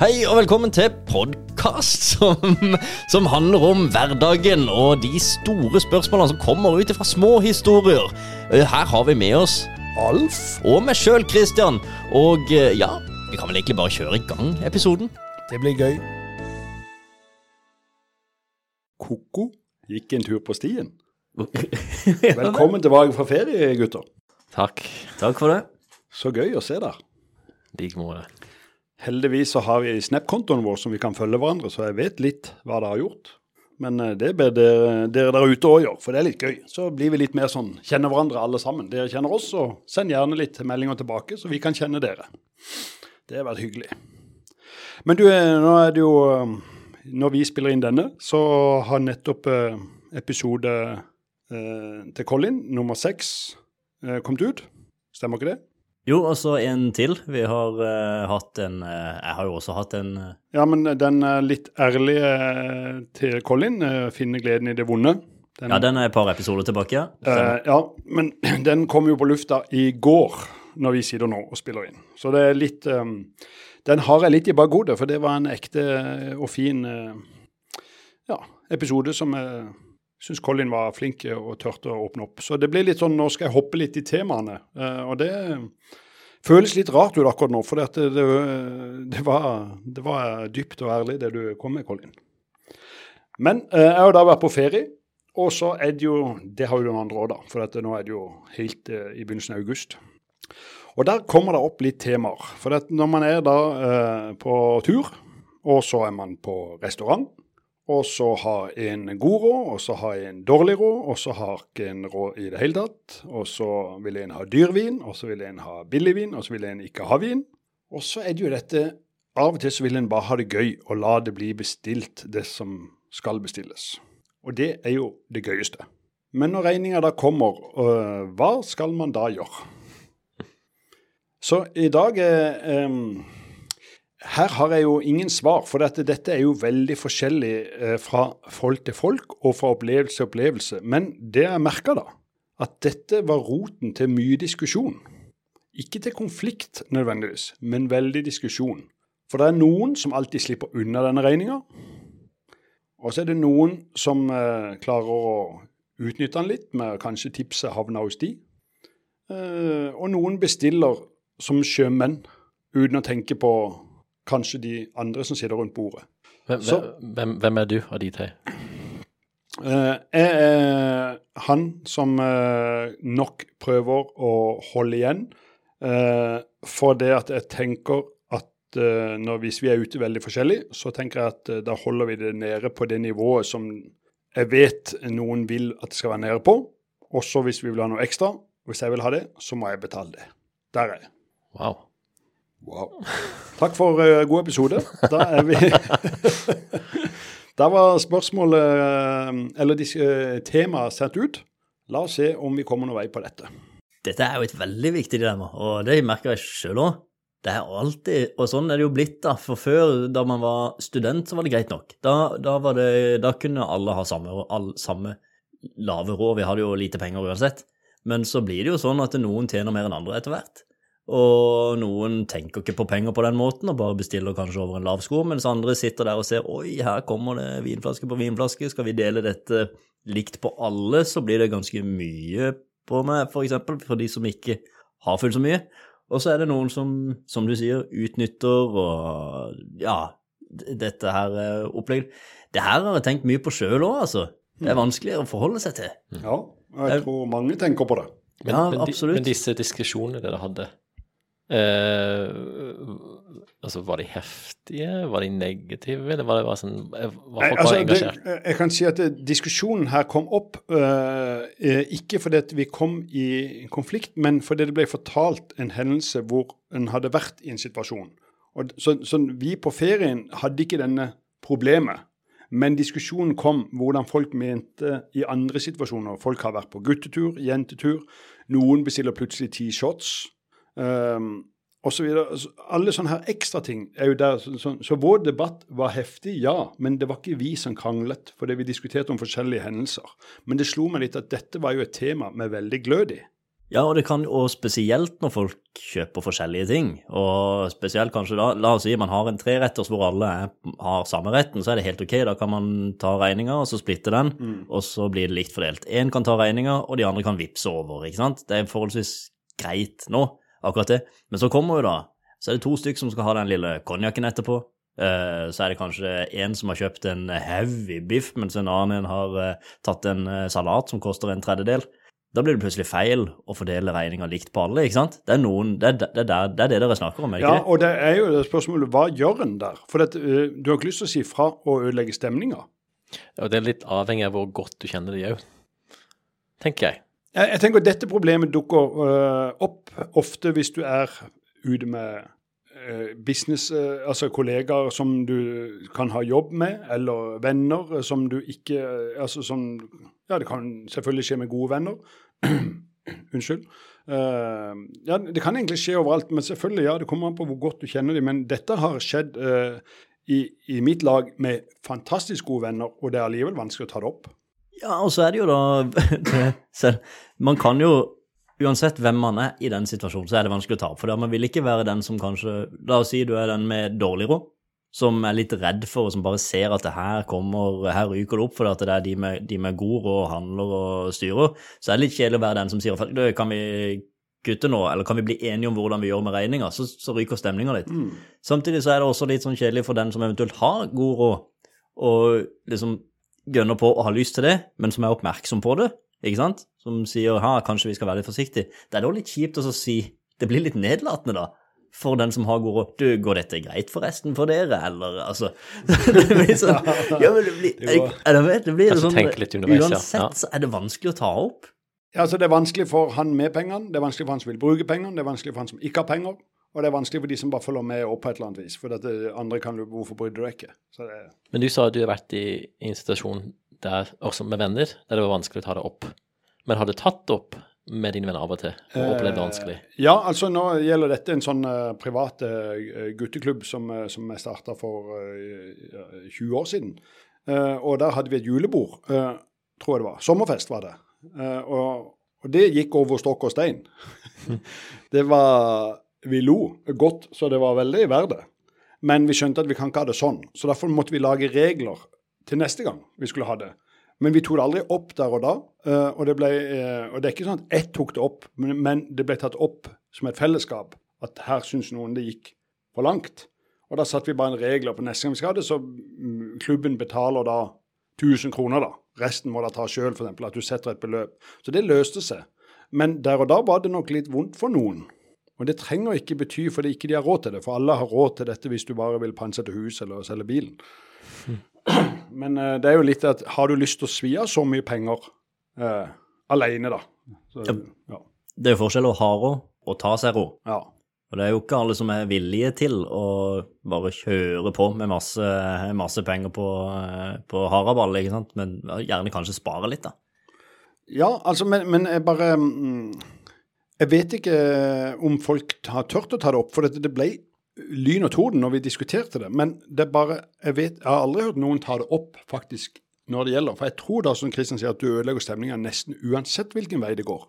Hei og velkommen til podkast som, som handler om hverdagen og de store spørsmålene som kommer ut fra små historier. Eh, Her har vi med oss Alf og meg sjøl, Christian. Og eh, ja, vi kan vel egentlig bare kjøre i gang episoden. Det blir gøy. Koko gikk en tur på stien. Velkommen tilbake fra ferie, gutter. Takk. Takk for det. Så gøy å se deg. I like måte. Heldigvis så har vi Snap-kontoen vår som vi kan følge hverandre, så jeg vet litt hva dere har gjort. Men eh, det bør dere, dere der ute òg gjøre, for det er litt gøy. Så blir vi litt mer sånn kjenner hverandre alle sammen. Dere kjenner oss, og send gjerne litt meldinger tilbake, så vi kan kjenne dere. Det har vært hyggelig. Men du, eh, nå er det jo eh, Når vi spiller inn denne, så har nettopp episode til Colin, nummer seks, kommet ut. Stemmer ikke det? Jo, og så en til. Vi har uh, hatt en uh, Jeg har jo også hatt en uh, Ja, men den litt ærlige til Colin, 'Finne gleden i det vonde'. Den, Ja, den er et par episoder tilbake, ja. ja, men den kom jo på lufta i går, når vi sitter nå og spiller inn. Så det er litt um, Den har jeg litt i bakhodet, for det var en ekte og fin ja, episode som jeg syns Colin var flink og turte å åpne opp. Så det blir litt sånn Nå skal jeg hoppe litt i temaene, eh, og det føles litt rart ut akkurat nå, for det, det, det, var, det var dypt og ærlig det du kom med, Colin. Men eh, jeg har da vært på ferie, og så er det jo Det har jo noen andre òg, da, for nå er det jo helt eh, i begynnelsen av august. Og der kommer det opp litt temaer. For når man er da på tur, og så er man på restaurant, og så har en god råd, og så har en dårlig råd, og så har ikke en råd i det hele tatt. Og så vil en ha dyrvin, og så vil en ha billigvin, og så vil en ikke ha vin. Og så er det jo dette Av og til så vil en bare ha det gøy og la det bli bestilt, det som skal bestilles. Og det er jo det gøyeste. Men når regninga da kommer, øh, hva skal man da gjøre? Så i dag er em, her har jeg jo ingen svar, for dette, dette er jo veldig forskjellig eh, fra folk til folk og fra opplevelse til opplevelse. Men det jeg merka da, at dette var roten til mye diskusjon. Ikke til konflikt nødvendigvis, men veldig diskusjon. For det er noen som alltid slipper unna denne regninga. Og så er det noen som eh, klarer å utnytte den litt, med kanskje tipset havna hos de. Eh, og noen bestiller som sjømenn, uten å tenke på kanskje de andre som sitter rundt bordet. Hvem, Så- hvem, hvem er du av de tre? Uh, jeg er han som uh, nok prøver å holde igjen, Uh, for det at jeg tenker at når, hvis vi er ute veldig forskjellig, så tenker jeg at da holder vi det nede på det nivået som jeg vet noen vil at det skal være nede på. Også hvis vi vil ha noe ekstra. Hvis jeg vil ha det, så må jeg betale det. Der er jeg. Wow. Wow. Takk for uh, god episode. Da er vi Da var spørsmålet, eh, eller eh, temaet, sendt ut. La oss se om vi kommer noen vei på dette. Dette er jo et veldig viktig dilemma, og det merker jeg sjøl òg. Det er alltid, og sånn er det jo blitt, da. For før, da man var student, så var det greit nok. Da, da, det, da kunne alle ha samme, all, samme lave råd. Vi hadde jo lite penger uansett. Men så blir det jo sånn at noen tjener mer enn andre etter hvert. Og noen tenker ikke på penger på den måten og bare bestiller kanskje over en lav sko, mens andre sitter der og ser oi, her kommer det vinflaske på vinflaske, skal vi dele dette likt på alle, så blir det ganske mye på meg, for eksempel, for de som ikke har fullt så mye. Og så er det noen som, som du sier, utnytter og ja, dette her eh, opplegget. Det her har jeg tenkt mye på sjøl òg, altså. Det er vanskeligere å forholde seg til. Ja, og jeg tror mange tenker på det. Men, Ja, men, de, absolutt. men disse diskusjonene dere hadde, eh, altså var de heftige, var de negative, eller var det sånn eh, Var Nei, altså, engasjert? det, jeg kan si at diskusjonen her kom opp eh, eh, ikke fordi vi kom i konflikt, men fordi det ble fortalt en hendelse hvor en hadde vært i en situasjon. Og, så, så vi på ferien hadde ikke denne problemet. Men diskusjonen kom hvordan folk mente i andre situasjoner. Folk har vært på guttetur, jentetur. Noen bestiller plutselig ti shots. Um, og så videre. Alle sånne her ekstra ting er jo der. Så, så, så vår debatt var heftig, ja. Men det var ikke vi som kranglet, fordi vi diskuterte om forskjellige hendelser. Men det slo meg litt at dette var jo et tema med veldig glød i. Ja, og det kan jo spesielt når folk kjøper forskjellige ting, og spesielt kanskje da, la oss si man har en treretters hvor alle er, har samme retten, så er det helt ok, da kan man ta regninga og så splitte den, og så blir det likt fordelt. Én kan ta regninga, og de andre kan vippse over, ikke sant. Det er forholdsvis greit nå, akkurat det. Men så kommer jo da, så er det to stykker som skal ha den lille konjakken etterpå. Eh, Så er det kanskje en som har kjøpt en heavy biff, mens en annen har eh, tatt en eh, salat som koster en tredjedel. Da blir det plutselig feil å fordele regninga likt på alle, ikke sant? Det er, noen, det, er, det, er, det er det dere snakker om, er det Ja, ikke det? og det er jo det spørsmålet hva gjør en der? For at, eh, du har ikke lyst til å si fra og ødelegge stemninga. Og det er litt avhengig av hvor godt du kjenner de òg, tenker jeg. Jeg, jeg tenker at Dette problemet dukker uh, opp ofte hvis du er ute med øh, business, øh, altså kollegaer som du kan ha jobb med, eller venner som du ikke altså som, Ja, det kan selvfølgelig skje med gode venner. Unnskyld. Ja, Det kan egentlig skje overalt, men selvfølgelig, ja, det kommer an på hvor godt du kjenner dem. Men dette har skjedd i, i mitt lag med fantastisk gode venner, og det er allikevel vanskelig å ta det opp. Ja, og så er det jo da selv, Man kan jo Uansett hvem man er i den situasjonen, så er det vanskelig å ta opp. For da man vil ikke være den som kanskje La oss si du er den med dårlig råd, som er litt redd for, og som bare ser at det her kommer Her ryker det opp fordi at det er de med, de med god råd handler og styrer. Så er det litt kjedelig å være den som sier at kan vi kutte nå, eller kan vi bli enige om hvordan vi gjør med regninga? Så, så ryker stemninga litt. Samtidig så er det også litt sånn kjedelig for den som eventuelt har god råd, og liksom gønner på og har lyst til det, men som er oppmerksom på det, ikke sant? Som sier ha, kanskje vi skal være litt forsiktige. Det er da litt kjipt å si Det blir litt nedlatende, da. For den som har god råd. Du, går dette greit forresten for dere, eller altså Det blir sånn Ja, men det blir jeg, jeg Er det, det blir sånn tenke litt underveis. Uansett Ja. så er det vanskelig å ta opp. Ja, altså Det er vanskelig for han med pengene, det er vanskelig for han som vil bruke pengene, det er vanskelig for han som ikke har penger, og det er vanskelig for de som bare følger med opp på et eller annet vis. For dette andre kan du Hvorfor bryr du deg ikke? Så det, Men du sa at du har vært i, en situasjon der, også med venner, der det var vanskelig å ta det opp. Men har du tatt det opp med dine venner av og til, og opplevd det vanskelig? ja, altså nå gjelder dette en sånn uh, privat uh, gutteklubb som, uh, som jeg starta for eh, 20 år siden. Eh, og der hadde vi et julebord, eh, tror jeg det var. Sommerfest var det. Eh, og, og det gikk over stokk og stein. det var Vi lo godt, så det var veldig verdt det. Men vi skjønte at vi kan ikke ha det sånn. Så derfor måtte vi lage regler til neste gang vi skulle ha det. Men vi tok det aldri opp der og da. eh, og, det ble, eh, og det er ikke sånn at ett tok det opp, men, det ble tatt opp som et fellesskap. At her syns noen det gikk for langt. Og da satte vi bare en regler på neste gang vi skal ha det, så mm, klubben betaler da 1000 kroner, da. Resten må da ta sjøl, f.eks. At du setter et beløp. Så det løste seg. Men der og da var det nok litt vondt for noen. Og det trenger ikke bety fordi ikke de har råd til det, for alle har råd til dette hvis du bare vil pantsette hus eller selge bilen. Men uh, det er jo litt at har du lyst til å svi av så mye penger uh, alene, da? Så, Ja. ja. Det er jo forskjell å ha råd og ta seg råd. ja. Og det er jo ikke alle som er villige til å bare kjøre på med masse, masse penger på, eh, på haraball, ikke sant, men gjerne kanskje spare litt, da. Ja, altså, men, men jeg bare mm, Jeg vet ikke om folk har tørt å ta det opp, for det, det ble lyn og torden når vi diskuterte det. Men det er bare Jeg vet, jeg har aldri hørt noen ta det opp, faktisk, når det gjelder. For jeg tror da, som Kristian sier, at du ødelegger stemninga nesten uansett hvilken vei det går.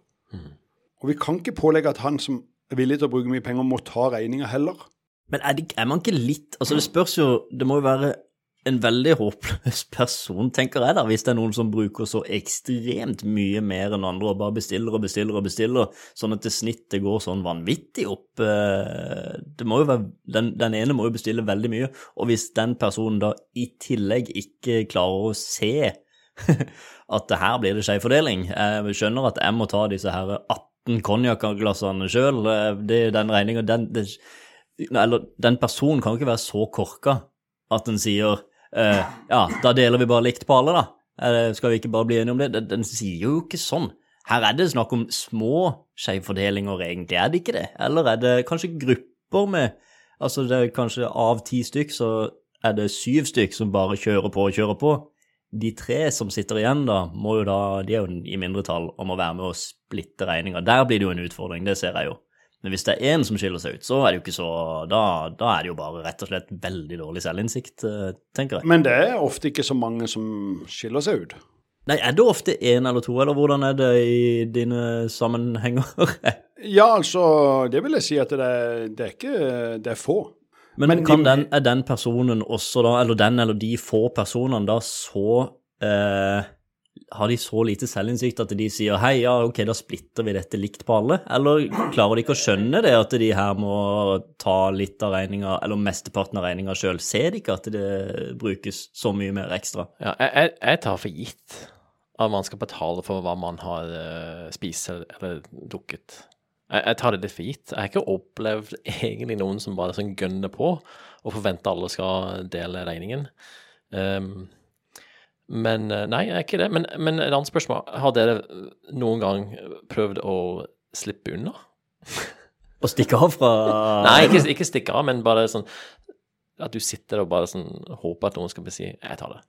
Og vi kan ikke pålegge at han som er villig til å bruke mye penger, må ta regninga heller. Men er, det, er man ikke litt Altså, det spørs jo Det må jo være en veldig håpløs person, tenker jeg da, hvis det er noen som bruker så ekstremt mye mer enn andre og bare bestiller og bestiller og bestiller, sånn at det snittet går sånn vanvittig opp. eh, Det må jo være Den, den ene må jo bestille veldig mye, og hvis den personen da i tillegg ikke klarer å se at det her blir det skjev fordeling Jeg skjønner at jeg må ta disse her 18 konjakkglassene sjøl. Den regninga den, den, den personen kan jo ikke være så korka at den sier eh, ja, da deler vi bare likt på alle, da. Eh, skal vi ikke bare bli enige om det? Den, den sier jo ikke sånn. Her er det snakk om små skjevfordelinger, egentlig, er det ikke det? Eller er det kanskje grupper med Altså det er kanskje av ti stykk, så er det syv stykk som bare kjører på og kjører på. De tre som sitter igjen, da, må jo da, de er jo i mindretall og må være med å splitte regninga. Der blir det jo en utfordring, det ser jeg jo. Men hvis det er én som skiller seg ut, så er det jo ikke så Da, da er det jo bare rett og slett veldig dårlig selvinnsikt, eh, tenker jeg. Men det er ofte ikke så mange som skiller seg ut. Nei, er det ofte én eller to, eller hvordan er det i dine sammenhenger? Ja, altså, det vil jeg si at det er, det er ikke Det er få. Men, Men kan de- den, er den personen også da, eller den eller de få personene da så eh, Har de så lite selvinnsikt at de sier hei, ja, ok, da splitter vi dette likt på alle? Eller klarer de ikke å skjønne det, at de her må ta litt av regninga, eller mesteparten av regninga sjøl? Ser de ikke at det brukes så mye mer ekstra? Ja, jeg, jeg, tar for gitt at man skal betale for hva man har eh, spist eller, drukket. Jeg, jeg tar det litt for gitt. Jeg har ikke opplevd egentlig noen som bare sånn gønner på og forventer alle skal dele regningen. Ehm, men eh, nei, jeg er ikke det. Men, men et annet spørsmål. Har dere noen gang prøvd å slippe unna? Å stikke av fra Nei, ikke, ikke stikke av, men bare sånn at du sitter og bare sånn håper at noen skal si 'jeg tar det'.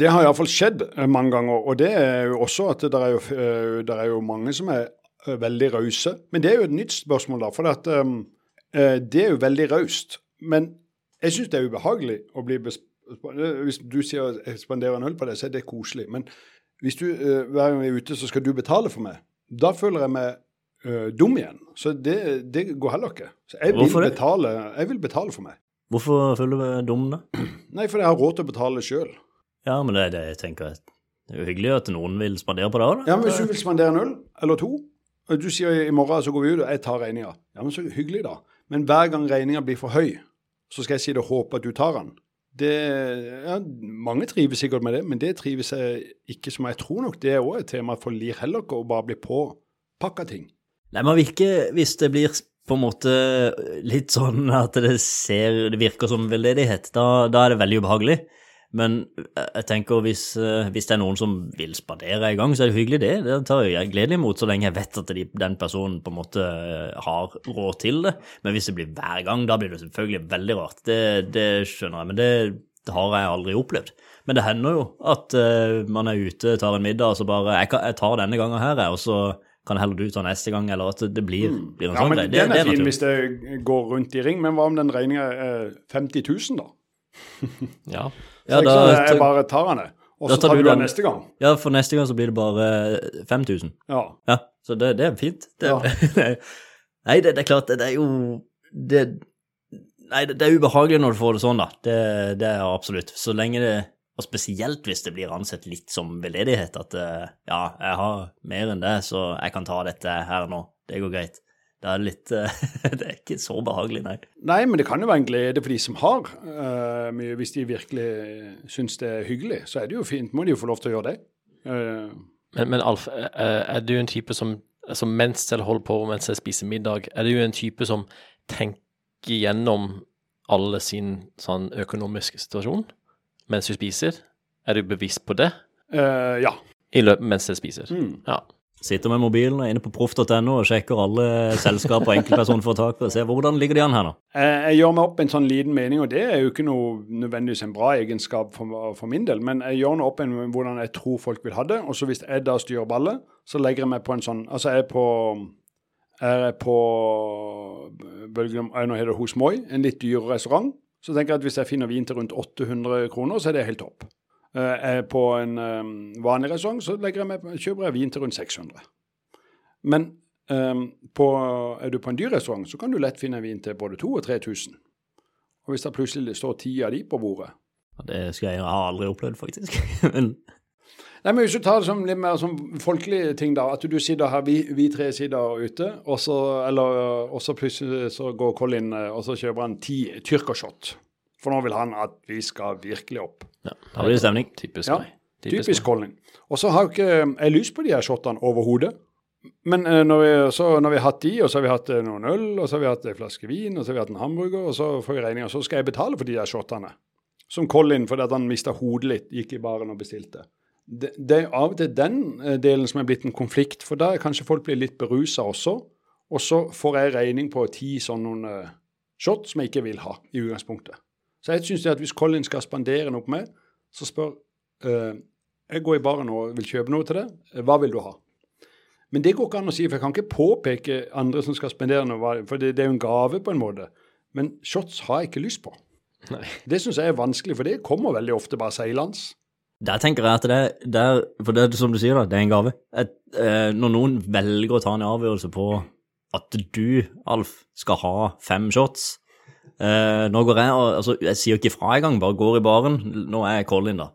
Det har iallfall skjedd eh, mange ganger. Og det er jo også at det er jo, eh, det er jo mange som er eh, veldig rause. Men det er jo et nytt spørsmål, da. For at, um, eh, det er jo veldig raust. Men jeg syns det er ubehagelig å bli. Hvis du sier jeg spanderer en øl på deg, så er det koselig. Men hvis du eh, hver gang vi er ute, så skal du betale for meg. Da føler jeg meg Uh, dum igjen. Så det, det går heller ikke. Så jeg vil, betale, jeg vil betale for meg. Hvorfor føler du deg dum, da? Nei, fordi jeg har råd til å betale sjøl. Ja, men det, er det jeg tenker Det er jo hyggelig at noen vil spandere på da. Ja, men Hvis du vil spandere en øl eller to, og du sier i morgen så går vi ut og jeg tar regninga, ja, men så hyggelig, da. Men hver gang regninga blir for høy, så skal jeg si det og håpe at du tar den. Det, ja, mange trives sikkert med det, men det trives jeg ikke som jeg tror nok. Det er òg et tema for lir heller ikke å bare bli påpakka ting. Nei, man virker, hvis det blir på en måte litt sånn at det ser, det virker som veldedighet, da, da er det veldig ubehagelig. Men jeg tenker hvis, eh, hvis det er noen som vil spadere i gang, så er det hyggelig det. Det tar jeg gledelig imot, så lenge jeg vet at de, den personen på en måte eh, har råd til det. Men hvis det blir hver gang, da blir det selvfølgelig veldig rart. Det, det skjønner jeg, men det, det har jeg aldri opplevd. Men det hender jo at uh, man er ute, tar en middag, og så bare jeg, kan, jeg tar denne gangen her, og så kan heller du ta neste gang, eller at det blir, blir en Ja, sånn greie. Den er fin naturlig. hvis det går rundt i ring, men hva om den regninga er 50 000, da? Ja. Ja, da, sant, jeg bare tar den, jeg. Og så tar tar du det neste gang. ja, for neste gang så blir det bare 5000. Ja. Ja, så det, det er fint. Det, Ja. nei, det, det er klart, det, det er jo det, Nei, det, det er ubehagelig når du får det sånn, da. Det, det er absolutt. Så lenge det Og spesielt hvis det blir ansett litt som veldedighet, at eh, ja, jeg har mer enn det, så jeg kan ta dette her nå. Det går greit. Det er litt Det er ikke så behagelig, nei. Nei, men det kan jo være en glede for de som har eh, mye. Hvis de virkelig syns det er hyggelig, så er det jo fint. Må de jo få lov til å gjøre det. Eh, Men, men Alf, eh, er du en type som, som mens jeg holder på, mens jeg spiser middag, er du en type som tenker gjennom alle sin sånn økonomiske situasjon mens du spiser? Er du bevisst på det Uh, ja. i løpet mens jeg spiser? Mm. Ja. Sitter med mobilen og er inne på proff.no og sjekker alle selskaper og enkeltpersonforetak og ser hvordan ligger de an her nå. Jeg, jeg gjør meg opp en sånn liten mening, og det er jo ikke noe nødvendigvis en bra egenskap for, for min del, men jeg gjør meg opp en hvordan jeg tror folk vil ha det. Og så hvis jeg da styrer ballet, så legger jeg meg på en sånn Altså jeg er på jeg er på bølgen Nå heter det Hos Moi, en litt dyrere restaurant. Så tenker jeg at hvis jeg finner vin til rundt 800 kroner, så er det helt topp. Eh, er på en eh, vanlig restaurant, så jeg med, kjøper jeg vin til rundt 600. Men eh, på, er du på en dyr restaurant, så kan du lett finne vin til både 2000 og 3000. Og hvis det plutselig står ti av de på bordet Det skal jeg aldri opplevd, faktisk. Men Nei, men Hvis du tar det som litt mer som folkelige ting, da. At du sitter her, vi, vi tre sitter ute, og så, eller, og så plutselig så går Colin eh, og så kjøper han ti tyrkershot. For nå vil han at vi skal virkelig opp. ja. Da blir det stemning. Typisk Ja, meg. Typisk Colin. Og så har jeg ikke jeg lyst på de her shotene overhodet. Men eh, når, vi, så, når vi har hatt de, og så har vi hatt eh, noen øl, og så har vi hatt en flaske vin, og så har vi hatt en hamburger, og så får vi regninga, så skal jeg betale for de der shotene. Som Colin fordi at han mista hodet litt, gikk i baren og bestilte. Det, det er av og til den eh, delen som er blitt en konflikt, for da er kanskje folk blir litt berusa også. Og så får jeg regning på ti sånne shots som jeg ikke vil ha i utgangspunktet. Så jeg syns at hvis Colin skal spandere noe på meg, så spør uh, Jeg går i baren og vil kjøpe noe til. Eh, Hva vil du ha? Men det går ikke an å si, for jeg kan ikke påpeke andre som skal spandere noe, for det, det er jo en gave på en måte. Men shots har jeg ikke lyst på. Nei. Det syns jeg er vanskelig, for det kommer veldig ofte bare seilende. Der tenker jeg at det, der, for det er som du sier, da, det er en gave. Et, eh, når noen velger å ta en avgjørelse på at du, Alf, skal ha fem shots eh, Nå går jeg og altså, Jeg sier ikke fra engang, bare går i baren. Nå er jeg Colin, da.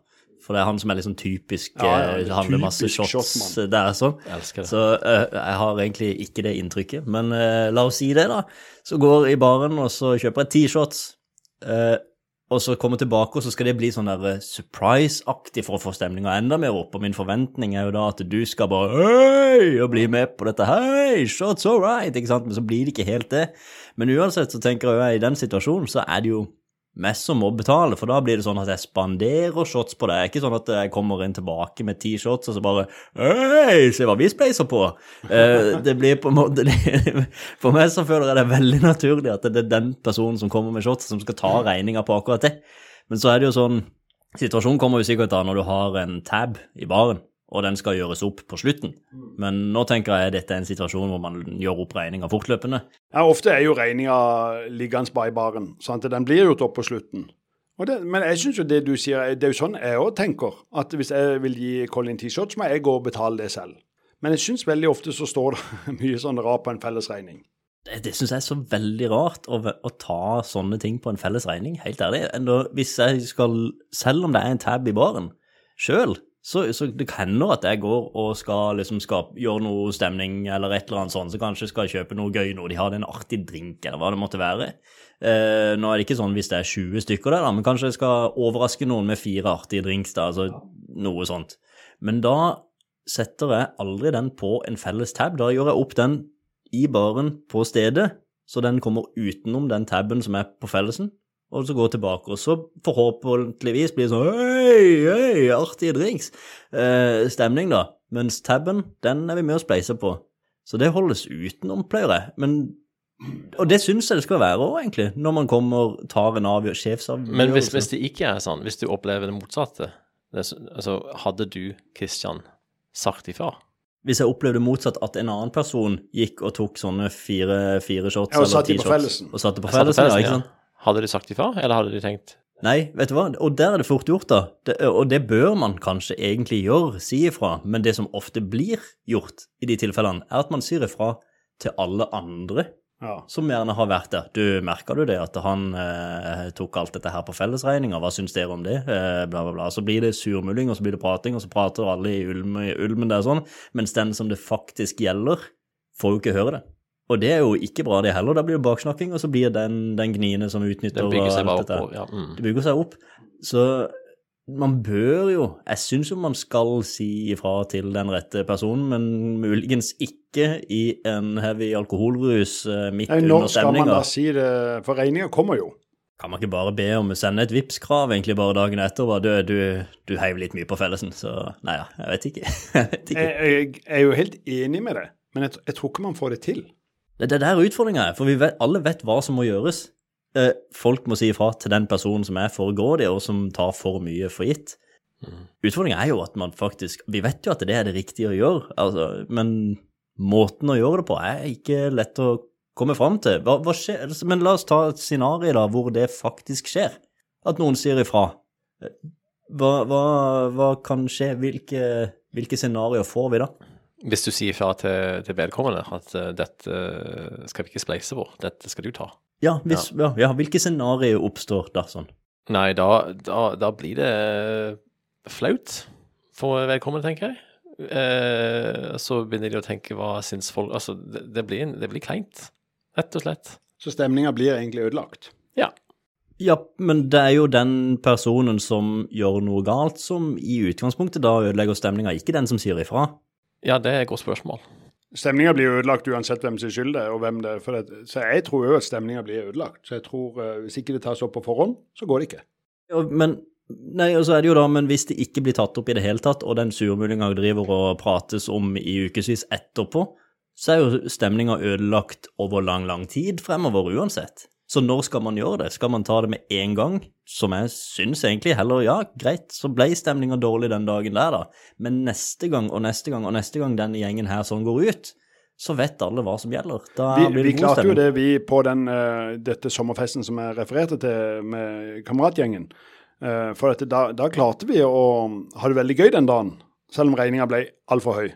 For det er han som er liksom typisk Ja, ja, eh, handler masse shots shot, der, sånn. Jeg elsker det. Så eh, jeg har egentlig ikke det inntrykket, men eh, la oss si det, da. Så går jeg i baren, og så kjøper jeg ti shots, eh, og så komme tilbake, og så skal det bli sånn der eh, surprise-aktig for å få stemninga enda mer opp. Og min forventning er jo da at du skal bare hei, og bli med på dette, hei, shots all right, ikke sant, men så blir det ikke helt det. Men uansett så tenker jeg i den situasjonen så er det jo mest som må betale, for da blir det sånn at jeg spanderer shots på er ikke sånn at jeg kommer inn tilbake med ti shots og så bare Hei, se hva vi spleiser på! Eh, det blir på en måte For meg så føler jeg det er veldig naturlig at det er den personen som kommer med shots, som skal ta regninga på akkurat det. Men så er det jo sånn Situasjonen kommer jo sikkert da når du har en tab i baren, og den skal gjøres opp på slutten. Men nå tenker jeg dette er en situasjon hvor man gjør opp regninga fortløpende. Ja, Ofte er jo regninga liggende bare i baren. Sant? Den blir gjort opp på slutten. Det, men jeg synes jo det du sier, det er jo sånn jeg òg tenker. At hvis jeg vil gi Colin T-shirt, så må jeg gå og betale det selv. Men jeg syns veldig ofte så står det mye sånn rart på en fellesregning. Det, det syns jeg er så veldig rart, å, å ta sånne ting på en felles regning, helt ærlig. Enda hvis jeg skal, selv om det er en tab i baren, sjøl, så, så det kan hende at jeg går og skal liksom skape, gjøre noe stemning eller et eller annet sånt, så kanskje skal jeg kjøpe noe gøy, noe de har en artig drink, eller hva det måtte være. Eh, nå er det ikke sånn hvis det er 20 stykker der, da, men kanskje jeg skal overraske noen med fire artige drinks, da, altså noe sånt. Men da setter jeg aldri den på en felles tab, da gjør jeg opp den i baren på stedet, så den kommer utenom den taben som er på fellesen, og så går tilbake, og så forhåpentligvis blir det sånn hei, hei, artige drinks, eh, stemning da, mens taben, den er vi med å spleise på. Så det holdes utenom, pleier jeg, men og det syns jeg det skal være òg, egentlig, når man kommer tar en avgjørelse, sjefsavgjørelse. Men hvis, hvis det ikke er sånn, hvis du opplever det motsatte, det, altså, hadde du, Kristian, sagt ifra? Hvis jeg opplevde motsatt, at en annen person gikk og tok sånne fire, fire shots Ja, og eller ti shots, og satte på fellesen, ja, ikke ja. sant? Hadde de sagt ifra, eller hadde de tenkt Nei, vet du hva, og der er det fort gjort, da. Det, og det bør man kanskje egentlig gjøre, si ifra, men det som ofte blir gjort i de tilfellene, er at man sier ifra til alle andre Ja. som gjerne har vært der. Du, merka du det, at han eh, tok alt dette her på fellesregninga, hva syns dere om det? Eh, bla, bla, bla. Så blir det surmuling, og så blir det prating, og så prater alle i ulme, ulmen der sånn, mens den som det faktisk gjelder, får jo ikke høre det. Og det er jo ikke bra, det heller. Da blir det baksnakking, og så blir den, den gniene som utnytter det bygger seg alt opp. ja, mm. Det bygger seg opp. Så man bør jo Jeg syns jo man skal si ifra til den rette personen, men muligens ikke i en heavy alkoholrus eh, midt Nei, under når skal man da si det? For regninga kommer jo. Kan man ikke bare be om å sende et Vipps-krav egentlig bare dagen etter? Bare, du, du, du heiv litt mye på fellesen, så Nei ja, jeg vet ikke. jeg vet ikke. Jeg, jeg, jeg er jo helt enig med det, men jeg, jeg tror ikke man får det til. Det det er der utfordringa er, for vi vet, alle vet hva som må gjøres. Eh, folk må si ifra til den personen som er for grådig, og som tar for mye for gitt. Utfordringa er jo at man faktisk Vi vet jo at det er det riktige å gjøre, altså, men måten å gjøre det på er ikke lett å komme fram til. Hva, hva skjer? Men la oss ta et scenario da, hvor det faktisk skjer. At noen sier ifra. Hva, hva, hva kan skje? Hvilke, hvilke scenarioer får vi da? Hvis du sier fra til, til vedkommende at uh, dette eh, skal vi ikke spleise på, dette skal du ta. Ja, hvis, ja. ja hvilke scenarioer oppstår da sånn? Nei, da, da, da blir det flaut for vedkommende, tenker jeg. Eh, så begynner de å tenke hva syns folk Altså, det, det, blir, det blir kleint, rett og slett. Så stemninga blir egentlig ødelagt. Ja. Ja, men det er jo den personen som gjør noe galt, som i utgangspunktet da ødelegger stemninga, ikke den som sier ifra. Ja, det er et godt spørsmål. Stemninga blir jo ødelagt uansett hvem sin skyld det er, og hvem det er. For det, så jeg tror jo at stemninga blir ødelagt. Så jeg tror uh, hvis ikke det tas opp på forhånd, så går det ikke. Ja, men Nei, og så er det jo da, men hvis det ikke blir tatt opp i det hele tatt, og den surmulinga driver og prates om i ukevis etterpå, så er jo stemninga ødelagt over lang, lang tid fremover uansett. Så når skal man gjøre det? Skal man ta det med en gang? Som jeg syns egentlig heller, ja, greit, så ble stemninga dårlig den dagen der, da. Men neste gang og neste gang og neste gang denne gjengen her sånn går ut, så vet alle hva som gjelder. Da Vi, blir det vi klarte jo det, vi, på den, uh, dette sommerfesten som jeg refererte til med kameratgjengen. Uh, for at da, da klarte vi å ha det veldig gøy den dagen, selv om regninga ble altfor høy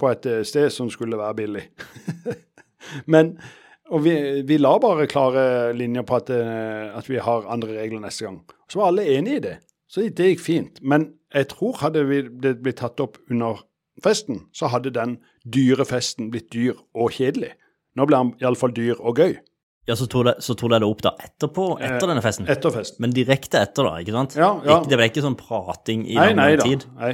på et eh, sted som skulle være billig. Men og vi, vi la bare klare linjer på at, eh, at vi har andre regler neste gang. Så var alle enige i det. Så det gikk fint. Men jeg tror hadde vi, det blitt tatt opp under festen, så hadde den dyre festen blitt dyr og kjedelig. Nå ble den iallfall dyr og gøy. Ja, så tok, jeg dere det opp da etterpå, etter Eh, denne festen? Etter festen. Men direkte etter, da, ikke sant? Ja, ja. Ikke, det ble ikke sånn prating i Nei, lang, nei nei da. Nei.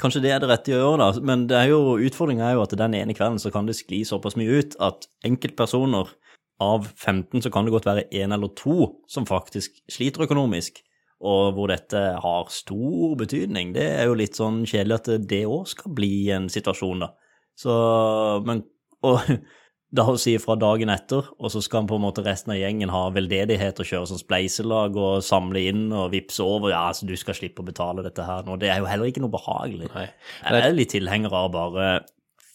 Kanskje det er det rette å gjøre, da. Men det er jo, utfordringa er jo at den ene kvelden så kan det skli såpass mye ut at enkeltpersoner av 15 så kan det godt være én eller to som faktisk sliter økonomisk, og hvor dette har stor betydning. Det er jo litt sånn kjedelig at det òg skal bli en situasjon, da. Så, men Og da å si fra dagen etter, og så skal han på en måte resten av gjengen ha veldedighet og kjøre sånn spleiselag og samle inn og vippse over. Ja, altså du skal slippe å betale dette her nå. Det er jo heller ikke noe behagelig. Nei. Jeg er litt tilhenger av bare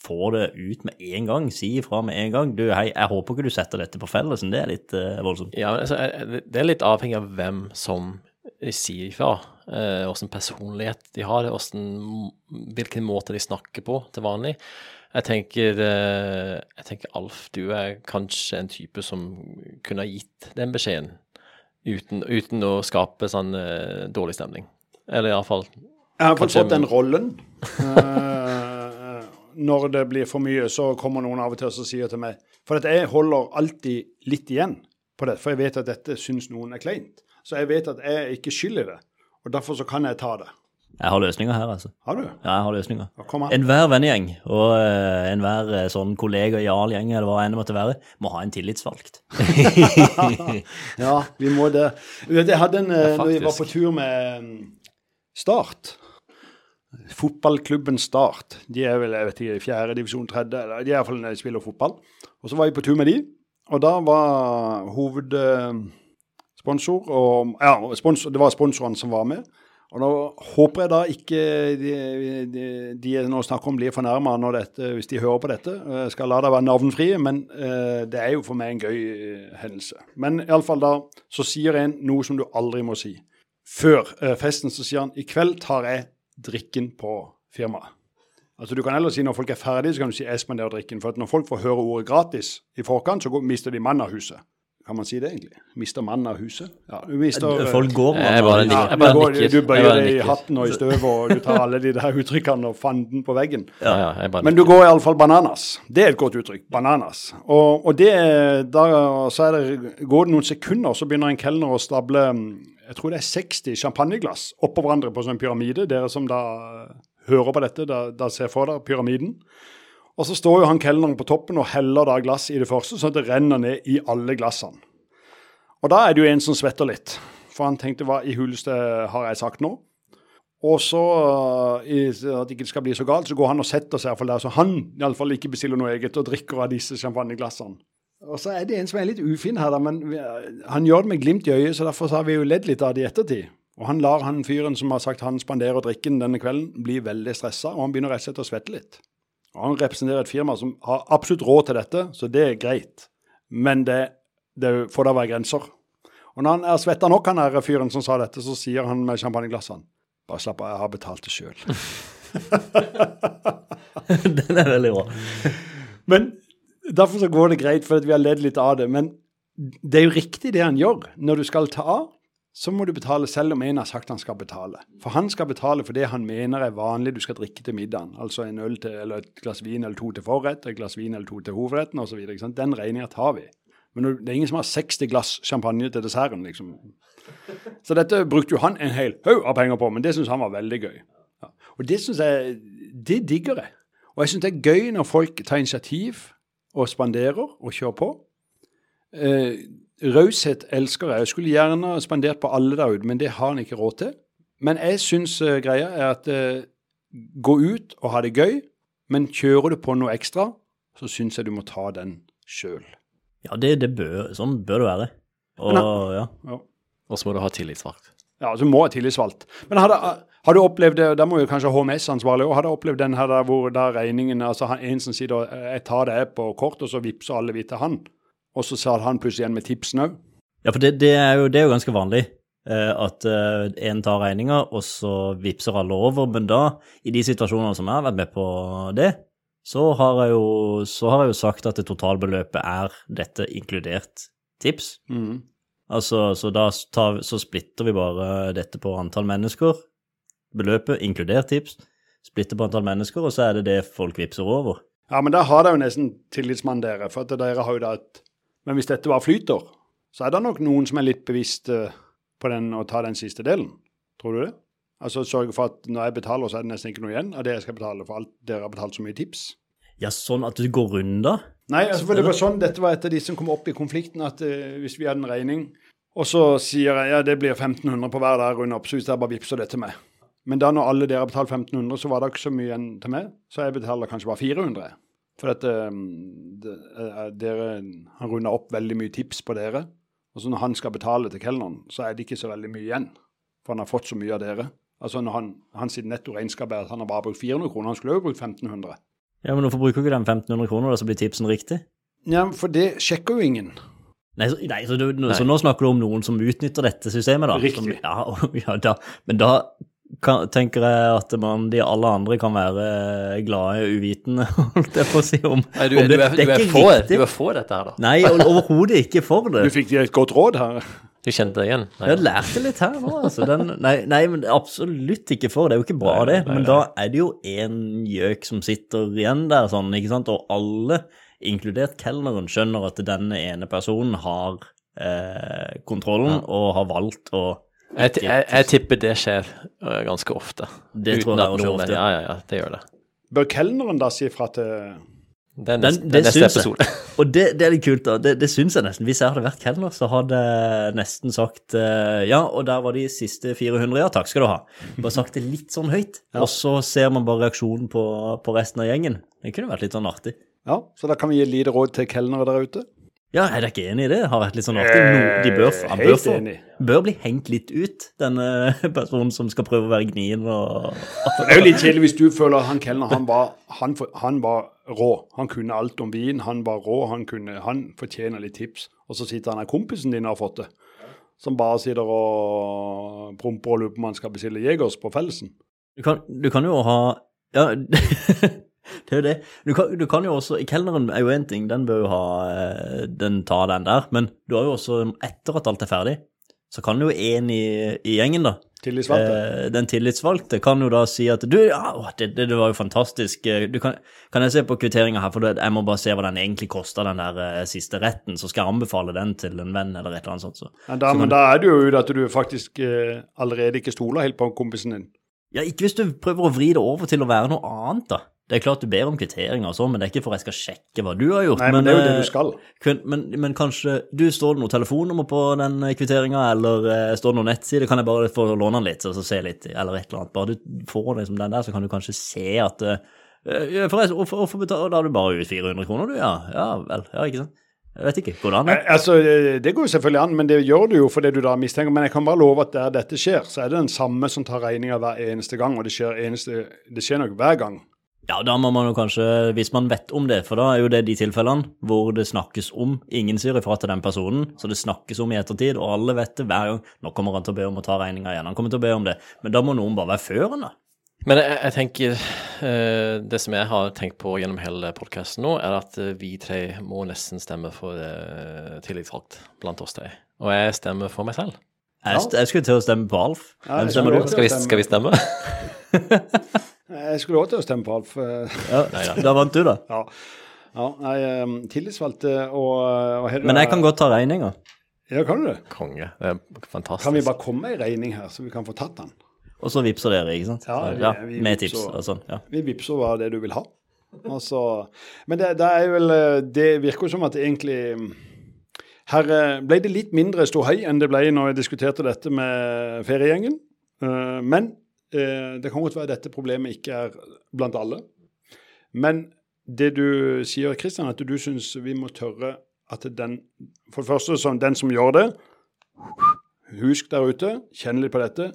få det ut med en gang. Si ifra med en gang. Du, hei, jeg håper ikke du setter dette på fellesen. Det er litt uh, voldsomt. Ja, altså, eh, det er litt avhengig av hvem som sier ifra. Åssen uh, personlighet de har, hvordan, hvilken måte de snakker på til vanlig. Jeg tenker, eh, jeg tenker Alf, du er kanskje en type som kunne ha gitt den beskjeden uten, uten å skape sånn eh, dårlig stemning. Eller iallfall Jeg har fått fått den rollen. uh, når det blir for mye, så kommer noen av og til og sier til meg For jeg holder alltid litt igjen på det, for jeg vet at dette syns noen er kleint. Så jeg vet at jeg er ikke skyld i det. Og derfor så kan jeg ta det. Jeg har løsninger her, altså. Har du? Ja, jeg har løsninger. Enhver vennegjeng og uh, enhver uh, sånn kollega i A-gjeng eller hva enn det måtte være, må ha en tillitsvalgt. Ja, vi må det. Jeg hadde en eh, Ja, Når vi var på tur med mm, Start. Fotballklubben Start. De er vel jeg vet ikke, fjerde divisjon, tredje, eller de er iallfall når de spiller fotball. Og så var vi på tur med de, og da var hovedsponsor og Ja, sponsor, det var sponsorene som var med. Og nå håper jeg da ikke de, jeg nå snakker om, blir fornærma hvis de hører på dette. Jeg skal la det være navnfrie, men eh, det er jo for meg en gøy eh, hendelse. Men iallfall da så sier en noe som du aldri må si. Før eh, festen så sier han i kveld tar jeg drikken på firmaet. Altså Du kan heller si når folk er ferdige, så kan du si jeg spanderer drikken. For at når folk får høre ordet gratis i forkant, så går, mister de mannen av huset. Kan man si det egentlig? Mister mannen av huset? Ja, du mister eh, Folk går med Jeg bare nikker. ja, Jeg bare du, går, nikker. du bøyer deg i hatten og i støvet, og du tar alle de der uttrykkene og fanden på veggen. Ja, ja, jeg bare Men du går iallfall bananas. Det er et godt uttrykk. Bananas. Og, og det, da så er det, går det noen sekunder, så begynner en kelner å stable mm, jeg tror det er 60 champagneglass oppå hverandre på sånn pyramide. Dere som da hører på dette, da, da ser for dere pyramiden. Og så står jo han kelneren på toppen og heller da glass i det første, sånn at det renner ned i alle glassene. Og da er det jo en som svetter litt, for han tenkte hva i huleste har jeg sagt nå? Og så, i, at det ikke skal bli så galt, så går han og setter seg i der, så han i alle fall ikke bestiller noe eget og drikker av disse champagneglassene. Og så er det en som er litt ufin her, da, men han gjør det med glimt i øyet, så derfor har vi jo ledd litt av det i ettertid. Og han lar han fyren som har sagt han spanderer drikken denne kvelden, bli veldig stressa, og han begynner rett og slett å svette litt. Og han representerer et firma som har absolutt råd til dette, så det er greit. Men det, det får da være grenser. Og når han er svetta nok, han er fyren som sa dette, så sier han med champagneglassene bare slapp av, jeg har betalt det sjøl. Den er veldig bra. Men derfor så går det greit, for vi har ledd litt av det. Men det er jo riktig det han gjør. Når du skal ta av, så må du betale selv om en har sagt han skal betale. For han skal betale for det han mener er vanlig du skal drikke til middagen. Altså en øl til, eller et glass vin eller to til forrett, et glass vin eller to til hovedretten osv. Den regninga tar vi. Men det er ingen som har 60 glass champagne til desserten, liksom. Så dette brukte jo han en hel haug av penger på, men det syns han var veldig gøy. Ja. Og det syns jeg Det digger jeg. Og jeg syns det er gøy når folk tar initiativ og spanderer og kjører på. Eh, Raushet elsker jeg. Jeg skulle gjerne spandert på alle der ute, men det har han ikke råd til. Men jeg syns uh, greia er at uh, gå ut og ha det gøy, men kjører du på noe ekstra, så syns jeg du må ta den sjøl. Ja, det, det bør, sånn bør det være. Og ja. Ja. Og så må du ha tillitsvalgt. Ja, så må ha tillitsvalgt. Men har, det, har du opplevd det, da må jo kanskje HMS-ansvarlig òg, har du opplevd den her der hvor da regningen altså En som sier da, jeg tar det på kort, og så vippser alle vi til han. Og så sa han plutselig igjen med tipsen òg. Ja, for det, det, er jo, det er jo ganske vanlig. eh, at en tar regninga, og så vippser alle over. Men da, i de situasjonene som jeg har vært med på det, så har jeg jo, så har jeg jo sagt at det totalbeløpet er dette inkludert tips. Mm. Altså, så da tar, så splitter vi bare dette på antall mennesker. Beløpet inkludert tips. Splitter på antall mennesker, og så er det det folk vippser over. Ja, men da har det jo nesten tillitsmann, dere. For at dere har jo da et Men hvis dette bare flyter, så er det nok noen som er litt bevisst eh, på den å ta den siste delen. Tror du det? Altså sørge for at når jeg betaler, så er det nesten ikke noe igjen av det jeg skal betale for alt dere har betalt så mye tips. Ja, sånn at du går da? Nei, altså for det var sånn, dette var et av de som kom opp i konflikten, at uh, hvis vi hadde en regning, og så sier jeg ja, det blir 1500 på hver der rundt opp, så hvis dere bare vippser det til meg. Men da når alle dere har betalt 1500, så var det ikke så mye igjen til meg, så jeg betaler kanskje bare 400. For at eh, eh, dere Han runda opp veldig mye tips på dere. Og så når han skal betale til kelneren, så er det ikke så veldig mye igjen. For han har fått så mye av dere. Altså når han, Hans netto regnskap er at han har bare brukt 400 kroner, han skulle jo brukt 1500. Ja, men hvorfor bruker ikke den 1500 kroner, da, så blir tipsen riktig? Ja, for det sjekker jo ingen. Nei, så, nei, så, du, så nå snakker du om noen som utnytter dette systemet, da? Riktig. Som, ja, ja, da, men da kan, tenker jeg at man, de alle andre kan være glade uvitende, holdt jeg på å si, om, Nei, du, om du, er, du, er for, du er for dette her, da. Nei, overhodet ikke for det. Du fikk et godt råd her. Du kjente det igjen? Nei. Jeg lærte litt her nå, altså. Den, nei, nei, men absolutt ikke for. Det er jo ikke bra, det. Men da er det jo en gjøk som sitter igjen der, sånn, ikke sant. Og alle, inkludert kelneren, skjønner at denne ene personen har eh, kontrollen og har valgt å Jeg, jeg, jeg tipper det skjer øh, ganske ofte. Det tror jeg også ofte. Ja, ja, ja, det gjør det. Bør kelneren da si fra til Det er Den, neste, det det er neste episode. Og det, det er litt kult, da. Det, det syns jeg nesten. Hvis jeg hadde vært kelner, så hadde jeg nesten sagt eh, ja, og der var de siste 400, ja, takk skal du ha. Bare sagt det litt sånn høyt, og så ser man bare reaksjonen på, på resten av gjengen. Det kunne vært litt sånn artig. Ja, så da kan vi gi et lite råd til kelnere der ute. Ja, er dere ikke enig i det? Det har vært litt sånn artig. De bør, han bør, få, bør bli hengt litt ut, denne personen som skal prøve å være gnien og Det er jo litt kjedelig hvis du føler at han kelneren han var, han, han var rå. Han kunne alt om vin, han var rå, han, kunne, han fortjener litt tips. Og så sitter han her kompisen din har fått det, som bare sitter og promper og lurer på om han skal bestille Jegers på Fellesen. Du kan, du kan jo ha Ja, det er jo det. Du kan, du kan jo også Kelneren er jo én ting, den bør jo ha eh, Den tar den der. Men du har jo også, etter at alt er ferdig, så kan jo en i, i gjengen, da Tillitsvalgte. eh, Den tillitsvalgte kan jo da si at du, ja, å, det, det, var jo fantastisk. eh, Du kan, kan jeg se på kvitteringa her, for jeg må bare se hva den egentlig kosta, den der siste retten. Så skal jeg anbefale den til en venn eller et eller annet sånt. Så. Ja, da, men da er det jo ut at du faktisk eh, allerede ikke stoler helt på kompisen din. Ja, ikke hvis du prøver å vri det over til å være noe annet, da. Det er klart du ber om kvitteringer og sånn, men det er ikke for jeg skal sjekke hva du har gjort. Nei, men det er jo det eh, du skal. Men, men, men kanskje du Står det noe telefonnummer på den kvitteringa, eller uh, står det noen nettside? Kan jeg bare få låne den litt, og så se litt, eller et eller annet? Bare du får liksom den der, så kan du kanskje se at eh, eh, Forresten, hvorfor, hvorfor betaler Da har du bare ut 400 kroner, du? Ja, ja vel. Ja, ikke sant? Jeg vet ikke. Går det an? Eh. Altså, eh, Det går jo selvfølgelig an, men det gjør du jo fordi du da mistenker. Men jeg kan bare love at der dette skjer, så er det den samme som tar regninga hver eneste gang. Og det skjer, eneste, det skjer nok hver gang. Ja, da må man jo kanskje, hvis man vet om det, for da er jo det de tilfellene hvor det snakkes om, ingen sier ifra til den personen, så det snakkes om i ettertid, og alle vet det hver gang. Nå kommer han til å be om å ta regninga igjen, han kommer til å be om det. Men da må noen bare være før han, da. Men jeg, jeg tenker eh, Det som jeg har tenkt på gjennom hele podkasten nå, er at eh, vi tre må nesten stemme for uh, tillitsvalgt blant oss tre. Og jeg stemmer for meg selv. Jeg, jeg skulle til å stemme på Alf. Ja, Hvem stemmer du? Skal vi, skal vi stemme? Jeg skulle også til å stemme på Alf. eh, Ja, da vant du, da. Ja. ja nei, eh, tillitsvalgte og, og her, Men jeg kan godt ta regninga. Ja, kan du det? Konge. Det er fantastisk. Kan vi bare komme med ei regning her, så vi kan få tatt den? Og så vippser dere, ikke sant? Ja, vi- ja, vi med vippser- tips og sånn. Ja. Vi vippser hva det du vil ha. Så- men det, det er vel eh, Det virker jo som at det egentlig Her eh, ble det litt mindre ståhei enn det ble når jeg diskuterte dette med feriegjengen. Eh, Men eh, det kan godt være dette problemet ikke er blant alle. Men det du sier, Kristian, at du syns vi må tørre at den For det første, som den som gjør det Husk der ute, kjenn litt på dette.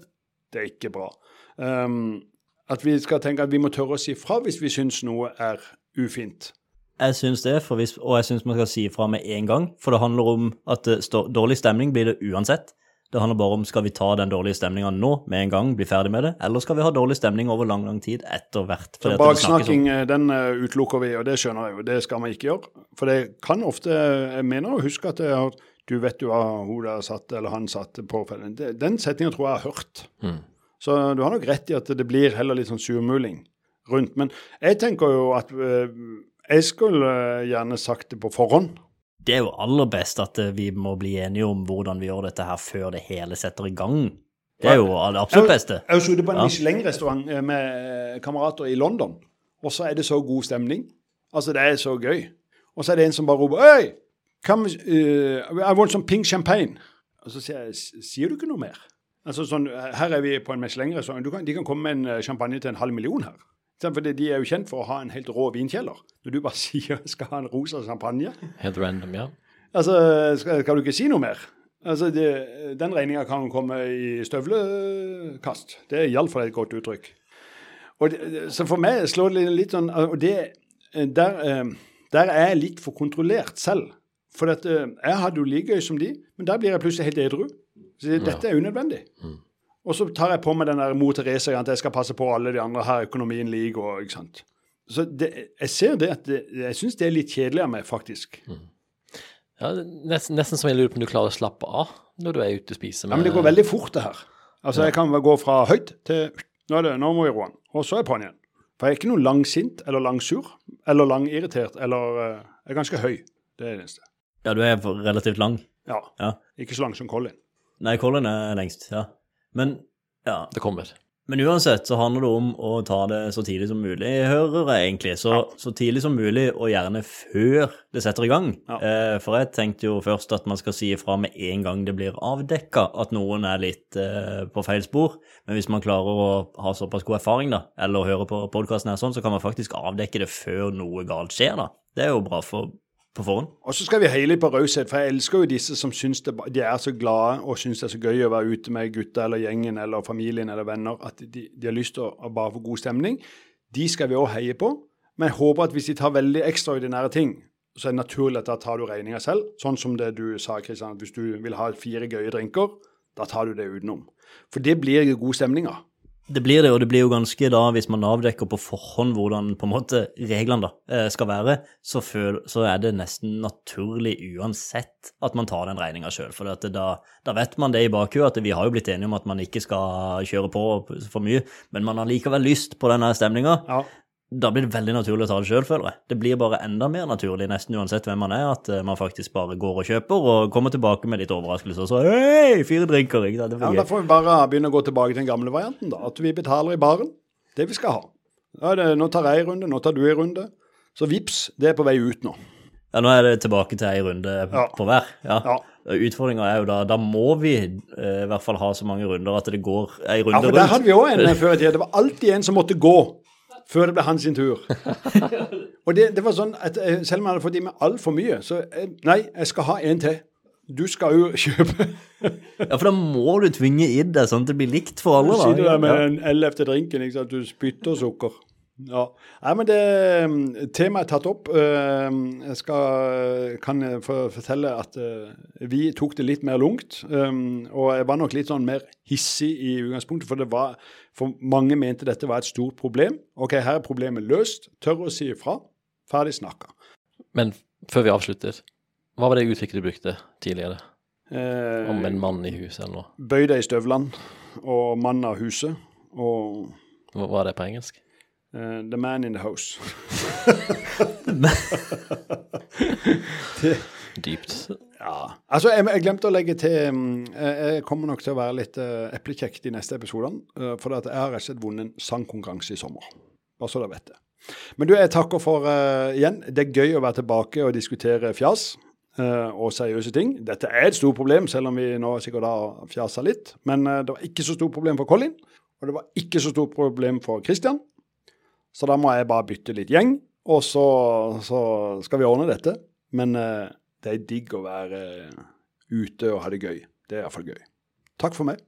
Det er ikke bra. Um, at vi skal tenke at vi må tørre å si fra hvis vi syns noe er ufint. Jeg syns det, hvis, og jeg syns man skal si fra med en gang. For det handler om at dårlig stemning blir det uansett. Det handler bare om skal vi ta den dårlige stemninga nå med en gang, bli ferdig med det, eller skal vi ha dårlig stemning over lang, lang tid etter hvert? Så Baksnakking, eh, den eh, utelukker vi, og det skjønner jeg jo. Det skal man ikke gjøre. For det kan ofte Jeg mener å huske at jeg har du vet jo hva hun der satt, eller han satt på Den setninga tror jeg jeg har hørt. Mm. Så du har nok rett i at det blir heller litt sånn surmuling rundt. Men jeg tenker jo at jeg skulle gjerne sagt det på forhånd det er jo aller best at eh, vi må bli enige om hvordan vi gjør dette her før det hele setter i gang. Det er jo det absolutt beste. Jeg har sittet på en ja. Michelin-restaurant eh, med kamerater i London, og så er det så god stemning. Altså, det er så gøy. Og så er det en som bare roper! Come, uh, I want some pink champagne. Og så sier jeg Sier du ikke noe mer? Altså sånn, Her er vi på en Michelin-restaurant. De kan komme med en champagne til en halv million her. For De er jo kjent for å ha en helt rå vinkjeller. Når du bare sier skal ha en rosa champagne Helt random, ja. Altså, skal, skal du ikke si noe mer? Altså, det, Den regninga kan komme i støvlekast. Det er iallfall et godt uttrykk. Og det, så for meg slår det litt sånn og det, der, eh, der er jeg litt for kontrollert selv. For dette, eh, jeg hadde jo like gøy som de, men der blir jeg plutselig helt edru. Så dette er unødvendig. Mm. Og så tar jeg på meg den der mot Therese at jeg skal passe på alle de andre her, økonomien ligger og ikke sant. Så det, jeg ser det at det, jeg syns det er litt kjedelig av meg, faktisk. Mm. Ja, nesten, nesten, som jeg lurer på om du klarer å slappe av når du er ute og spiser. Med... Ja, men det går veldig fort, det her. Altså, ja. Jeg kan gå fra høyt til nå, er det, nå må vi roe den. Og så er jeg på'n igjen. For jeg er ikke noe langsint eller langsur eller langirritert eller uh, Jeg er ganske høy. Det er det eneste. Ja, du er relativt lang? Ja. ja. Ikke så lang som Colin. Nei, Colin er lengst, ja. Men ja. Det kommer. Men uansett så handler det om å ta det så tidlig som mulig, hører jeg egentlig. Så, ja. så tidlig som mulig, og gjerne før det setter i gang. Ja. Eh, for jeg tenkte jo først at man skal si ifra med en gang det blir avdekka at noen er litt eh, på feil spor. Men hvis man klarer å ha såpass god erfaring, da, eller høre på podkasten her sånn, så kan man faktisk avdekke det før noe galt skjer, da. Det er jo bra for på forhånd. Og så skal vi heie litt på raushet, for jeg elsker jo disse som syns det, de er så glade og syns det er så gøy å være ute med gutta eller gjengen eller familien eller venner, at de, de har lyst til å, bare få god stemning. De skal vi òg heie på. Men jeg håper at hvis de tar veldig ekstraordinære ting, så er det naturlig at da tar du regninga selv. Sånn som det du sa, Kristian, at hvis du vil ha fire gøye drinker, da tar du det utenom. For det blir god stemning av. Det blir det, og det blir jo ganske da, hvis man avdekker på forhånd hvordan på en måte reglene da eh, skal være, så, føl, så er det nesten naturlig uansett at man tar den regninga sjøl. For da, da, vet man det i bakhuet, at vi har jo blitt enige om at man ikke skal kjøre på for mye, men man har likevel lyst på denne stemninga. Ja da blir det veldig naturlig å ta det sjøl, føler jeg. Det blir bare enda mer naturlig, nesten uansett hvem man er, at eh, man faktisk bare går og kjøper og kommer tilbake med litt overraskelse og så hei, fire drinker. ikke Det Ja, Da får vi bare begynne å gå tilbake til den gamle varianten, da. At vi betaler i baren. Det vi skal ha. Det, nå tar jeg en runde, nå tar du en runde. Så vips, det er på vei ut nå. Ja, nå er det tilbake til ei runde ja. på hver. Ja. ja. Utfordringa er jo da Da må vi eh, i hvert fall ha så mange runder at det går ei runde rundt. Ja, for der hadde vi òg en før i tida. Det var alltid en som måtte gå før det ble hans sin tur. og det, det, var sånn at eh, selv om jeg hadde fått i meg altfor mye, så eh, nei, jeg skal ha en til. Du skal jo kjøpe. ja, for da må du tvinge i det sånn at det blir likt for alle. da. Du sitter der med ja. en L efter drinken, ikke sant? du spytter sukker. Ja. Nei, men det um, Temaet er tatt opp. Um, jeg skal, kan fortelle at uh, vi tok det litt mer lungt. Um, og jeg var nok litt sånn mer hissig i utgangspunktet, for det var for mange mente dette var et stort problem. OK, her er problemet løst. Tør å si ifra. Ferdig snakka. Men før vi avslutter, hva var det uttrykket du brukte tidligere? Eh, Om en mann i huset eller noe? Bøy deg i støvlene og mann av huset. Og var det på engelsk? Uh, the man in the house. Dypt. Ja. Altså, jeg, jeg, glemte å legge til Jeg, Jeg kommer nok til å være litt uh, eplekjekk de neste episodene. Uh, for jeg har rett og slett vunnet en sangkonkurranse i sommer. Bare så dere vet det. Men du, jeg takker for uh, igjen. Det er gøy å være tilbake og diskutere fjas. Og seriøse ting. Dette er et stort problem, selv om vi nå sikkert har fjasa litt. Men det var ikke så stort problem for Colin, og det var ikke så stort problem for Christian. Så da må jeg bare bytte litt gjeng, og så, så skal vi ordne dette. Men eh, det er digg å være eh, ute og ha det gøy. Det er iallfall gøy. Takk for meg.